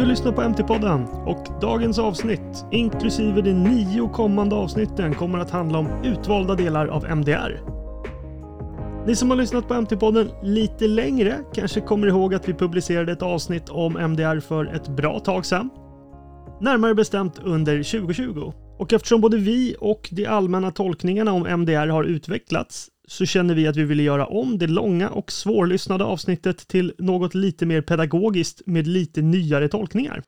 Du lyssnar på MT-podden och dagens avsnitt, inklusive de nio kommande avsnitten, kommer att handla om utvalda delar av MDR. Ni som har lyssnat på MT-podden lite längre kanske kommer ihåg att vi publicerade ett avsnitt om MDR för ett bra tag sedan. Närmare bestämt under 2020. Och eftersom både vi och de allmänna tolkningarna om MDR har utvecklats så känner vi att vi ville göra om det långa och svårlyssnade avsnittet till något lite mer pedagogiskt med lite nyare tolkningar.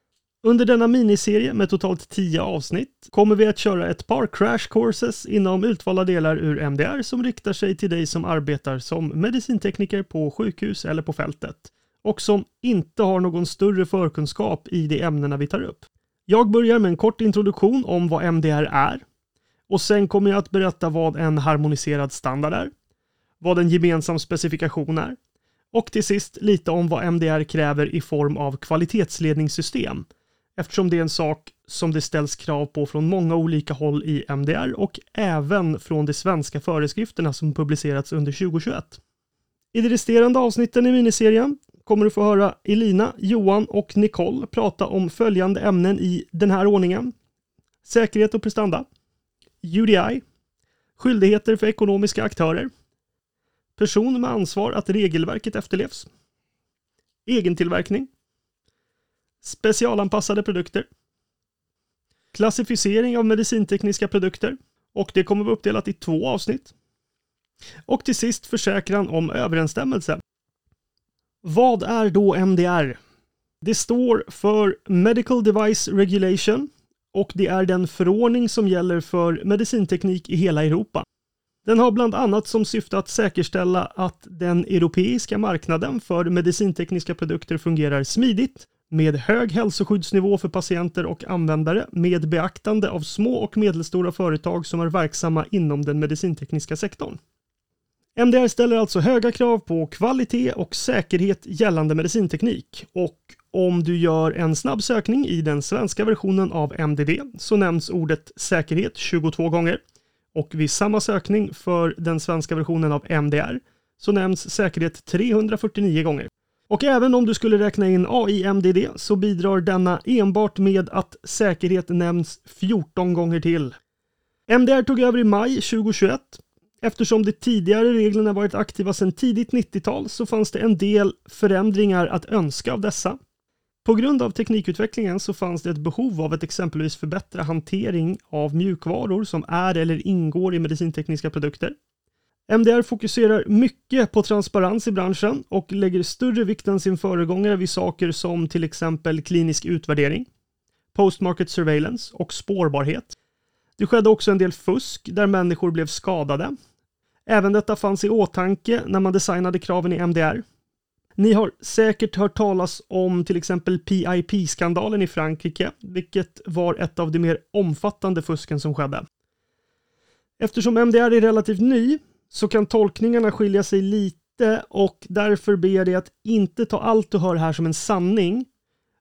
Under denna miniserie med totalt 10 avsnitt kommer vi att köra ett par crash courses inom utvalda delar ur MDR som riktar sig till dig som arbetar som medicintekniker på sjukhus eller på fältet och som inte har någon större förkunskap i de ämnena vi tar upp. Jag börjar med en kort introduktion om vad MDR är och sen kommer jag att berätta vad en harmoniserad standard är, vad en gemensam specifikation är och till sist lite om vad MDR kräver i form av kvalitetsledningssystem eftersom det är en sak som det ställs krav på från många olika håll i MDR och även från de svenska föreskrifterna som publicerats under 2021. I de resterande avsnitten i miniserien kommer du få höra Elina, Johan och Nicole prata om följande ämnen i den här ordningen. Säkerhet och prestanda. UDI. Skyldigheter för ekonomiska aktörer. Person med ansvar att regelverket efterlevs. Egentillverkning. Specialanpassade produkter. Klassificering av medicintekniska produkter. Och det kommer vara uppdelat i två avsnitt. Och till sist försäkran om överensstämmelse. Vad är då MDR? Det står för Medical Device Regulation och det är den förordning som gäller för medicinteknik i hela Europa. Den har bland annat som syfte att säkerställa att den europeiska marknaden för medicintekniska produkter fungerar smidigt med hög hälsoskyddsnivå för patienter och användare med beaktande av små och medelstora företag som är verksamma inom den medicintekniska sektorn. MDR ställer alltså höga krav på kvalitet och säkerhet gällande medicinteknik och om du gör en snabb sökning i den svenska versionen av MDD så nämns ordet säkerhet 22 gånger och vid samma sökning för den svenska versionen av MDR så nämns säkerhet 349 gånger. Och även om du skulle räkna in AIMDD så bidrar denna enbart med att säkerhet nämns 14 gånger till. MDR tog över i maj 2021 Eftersom de tidigare reglerna varit aktiva sedan tidigt 90-tal så fanns det en del förändringar att önska av dessa. På grund av teknikutvecklingen så fanns det ett behov av att exempelvis förbättra hantering av mjukvaror som är eller ingår i medicintekniska produkter. MDR fokuserar mycket på transparens i branschen och lägger större vikt än sin föregångare vid saker som till exempel klinisk utvärdering, postmarket surveillance och spårbarhet. Det skedde också en del fusk där människor blev skadade Även detta fanns i åtanke när man designade kraven i MDR. Ni har säkert hört talas om till exempel PIP-skandalen i Frankrike, vilket var ett av de mer omfattande fusken som skedde. Eftersom MDR är relativt ny så kan tolkningarna skilja sig lite och därför ber jag dig att inte ta allt du hör här som en sanning,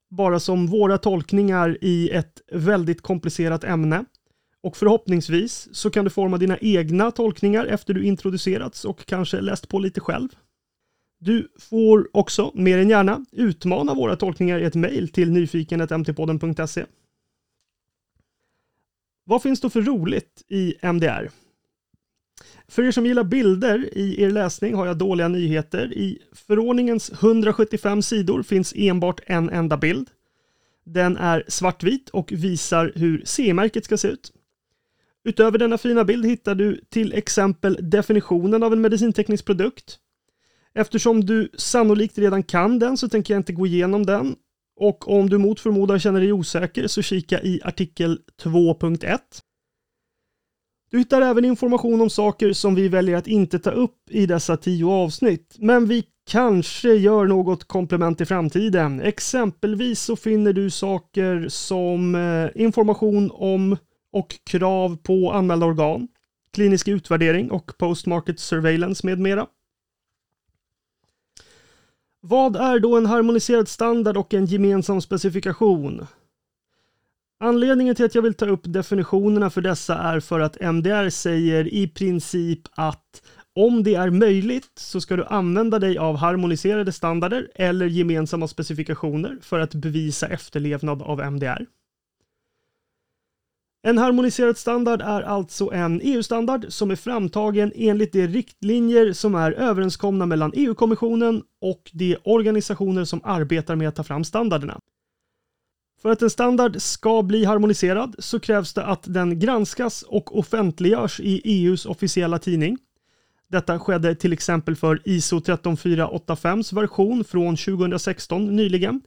bara som våra tolkningar i ett väldigt komplicerat ämne. Och förhoppningsvis så kan du forma dina egna tolkningar efter du introducerats och kanske läst på lite själv. Du får också, mer än gärna, utmana våra tolkningar i ett mejl till nyfikenhetmtpodden.se. Vad finns då för roligt i MDR? För er som gillar bilder i er läsning har jag dåliga nyheter. I förordningens 175 sidor finns enbart en enda bild. Den är svartvit och visar hur C-märket ska se ut. Utöver denna fina bild hittar du till exempel definitionen av en medicinteknisk produkt. Eftersom du sannolikt redan kan den så tänker jag inte gå igenom den. Och om du mot förmodan känner dig osäker så kika i artikel 2.1. Du hittar även information om saker som vi väljer att inte ta upp i dessa tio avsnitt, men vi kanske gör något komplement i framtiden. Exempelvis så finner du saker som eh, information om och krav på anmälda organ, klinisk utvärdering och postmarket surveillance med mera. Vad är då en harmoniserad standard och en gemensam specifikation? Anledningen till att jag vill ta upp definitionerna för dessa är för att MDR säger i princip att om det är möjligt så ska du använda dig av harmoniserade standarder eller gemensamma specifikationer för att bevisa efterlevnad av MDR. En harmoniserad standard är alltså en EU-standard som är framtagen enligt de riktlinjer som är överenskomna mellan EU-kommissionen och de organisationer som arbetar med att ta fram standarderna. För att en standard ska bli harmoniserad så krävs det att den granskas och offentliggörs i EUs officiella tidning. Detta skedde till exempel för ISO 13485s version från 2016 nyligen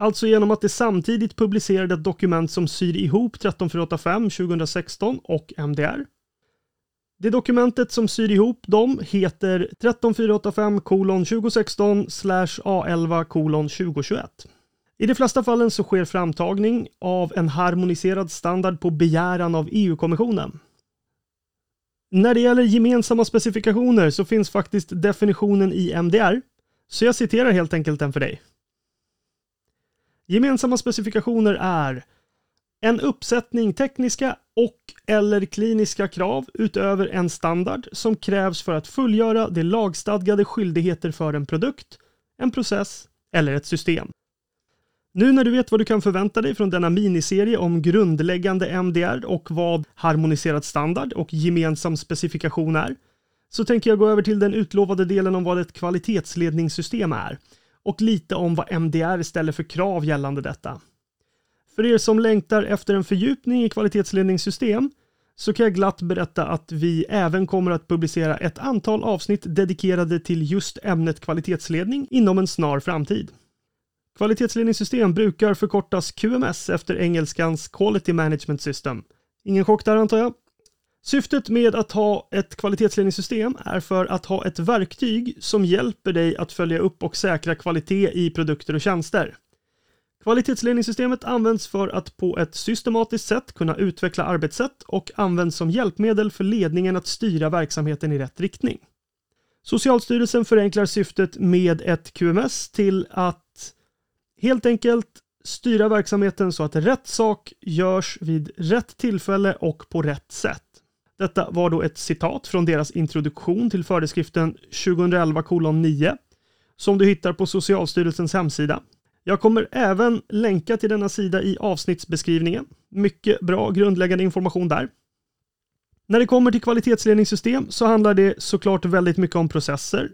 Alltså genom att det samtidigt publicerade ett dokument som syr ihop 13485 2016 och MDR. Det dokumentet som syr ihop dem heter 13485 2016 A11 2021. I de flesta fallen så sker framtagning av en harmoniserad standard på begäran av EU-kommissionen. När det gäller gemensamma specifikationer så finns faktiskt definitionen i MDR, så jag citerar helt enkelt den för dig. Gemensamma specifikationer är en uppsättning tekniska och eller kliniska krav utöver en standard som krävs för att fullgöra de lagstadgade skyldigheter för en produkt, en process eller ett system. Nu när du vet vad du kan förvänta dig från denna miniserie om grundläggande MDR och vad harmoniserad standard och gemensam specifikation är, så tänker jag gå över till den utlovade delen om vad ett kvalitetsledningssystem är och lite om vad MDR ställer för krav gällande detta. För er som längtar efter en fördjupning i kvalitetsledningssystem så kan jag glatt berätta att vi även kommer att publicera ett antal avsnitt dedikerade till just ämnet kvalitetsledning inom en snar framtid. Kvalitetsledningssystem brukar förkortas QMS efter engelskans Quality Management System. Ingen chock där antar jag? Syftet med att ha ett kvalitetsledningssystem är för att ha ett verktyg som hjälper dig att följa upp och säkra kvalitet i produkter och tjänster. Kvalitetsledningssystemet används för att på ett systematiskt sätt kunna utveckla arbetssätt och används som hjälpmedel för ledningen att styra verksamheten i rätt riktning. Socialstyrelsen förenklar syftet med ett QMS till att helt enkelt styra verksamheten så att rätt sak görs vid rätt tillfälle och på rätt sätt. Detta var då ett citat från deras introduktion till föreskriften 2011-9 som du hittar på Socialstyrelsens hemsida. Jag kommer även länka till denna sida i avsnittsbeskrivningen. Mycket bra grundläggande information där. När det kommer till kvalitetsledningssystem så handlar det såklart väldigt mycket om processer,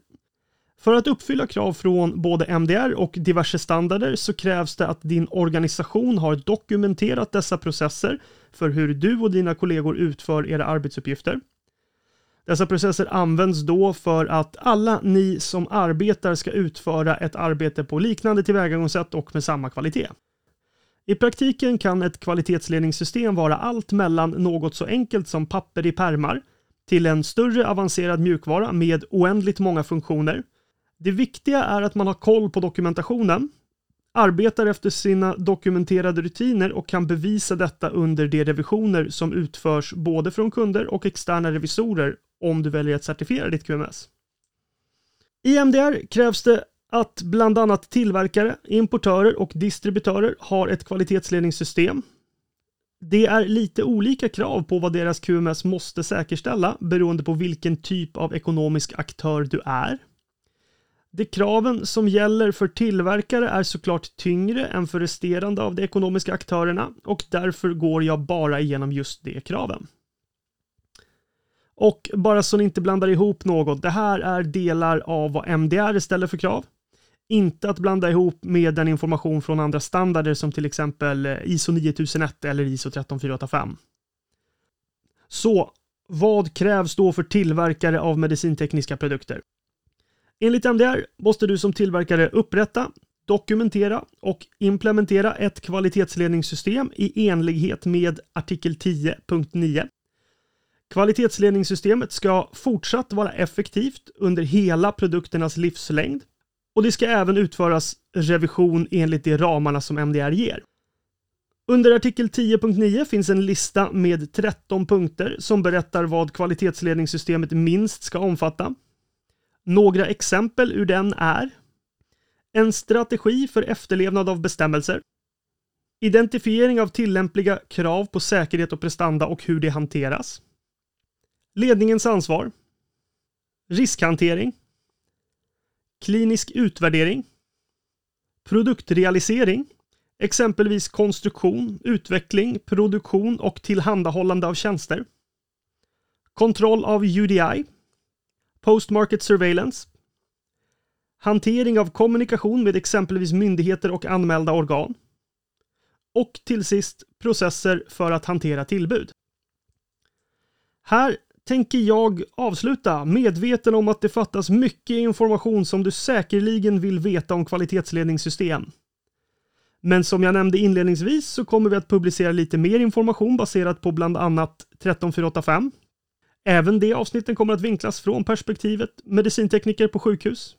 för att uppfylla krav från både MDR och diverse standarder så krävs det att din organisation har dokumenterat dessa processer för hur du och dina kollegor utför era arbetsuppgifter. Dessa processer används då för att alla ni som arbetar ska utföra ett arbete på liknande tillvägagångssätt och med samma kvalitet. I praktiken kan ett kvalitetsledningssystem vara allt mellan något så enkelt som papper i pärmar till en större avancerad mjukvara med oändligt många funktioner det viktiga är att man har koll på dokumentationen, arbetar efter sina dokumenterade rutiner och kan bevisa detta under de revisioner som utförs både från kunder och externa revisorer om du väljer att certifiera ditt QMS. I MDR krävs det att bland annat tillverkare, importörer och distributörer har ett kvalitetsledningssystem. Det är lite olika krav på vad deras QMS måste säkerställa beroende på vilken typ av ekonomisk aktör du är. De kraven som gäller för tillverkare är såklart tyngre än för resterande av de ekonomiska aktörerna och därför går jag bara igenom just de kraven. Och bara så ni inte blandar ihop något, det här är delar av vad MDR ställer för krav. Inte att blanda ihop med den information från andra standarder som till exempel eh, ISO 9001 eller ISO 13485. Så, vad krävs då för tillverkare av medicintekniska produkter? Enligt MDR måste du som tillverkare upprätta, dokumentera och implementera ett kvalitetsledningssystem i enlighet med artikel 10.9. Kvalitetsledningssystemet ska fortsatt vara effektivt under hela produkternas livslängd och det ska även utföras revision enligt de ramarna som MDR ger. Under artikel 10.9 finns en lista med 13 punkter som berättar vad kvalitetsledningssystemet minst ska omfatta. Några exempel ur den är en strategi för efterlevnad av bestämmelser, identifiering av tillämpliga krav på säkerhet och prestanda och hur det hanteras, ledningens ansvar, riskhantering, klinisk utvärdering, produktrealisering, exempelvis konstruktion, utveckling, produktion och tillhandahållande av tjänster, kontroll av UDI, post-market surveillance, hantering av kommunikation med exempelvis myndigheter och anmälda organ och till sist processer för att hantera tillbud. Här tänker jag avsluta medveten om att det fattas mycket information som du säkerligen vill veta om kvalitetsledningssystem. Men som jag nämnde inledningsvis så kommer vi att publicera lite mer information baserat på bland annat 13485. Även det avsnitten kommer att vinklas från perspektivet medicintekniker på sjukhus.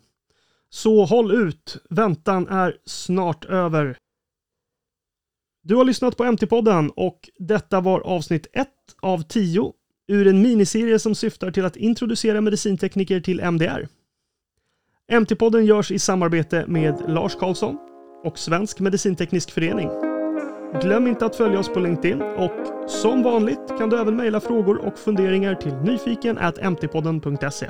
Så håll ut, väntan är snart över. Du har lyssnat på MT-podden och detta var avsnitt 1 av 10 ur en miniserie som syftar till att introducera medicintekniker till MDR. MT-podden görs i samarbete med Lars Karlsson och Svensk Medicinteknisk Förening. Glöm inte att följa oss på LinkedIn och som vanligt kan du även mejla frågor och funderingar till nyfiken.mtpodden.se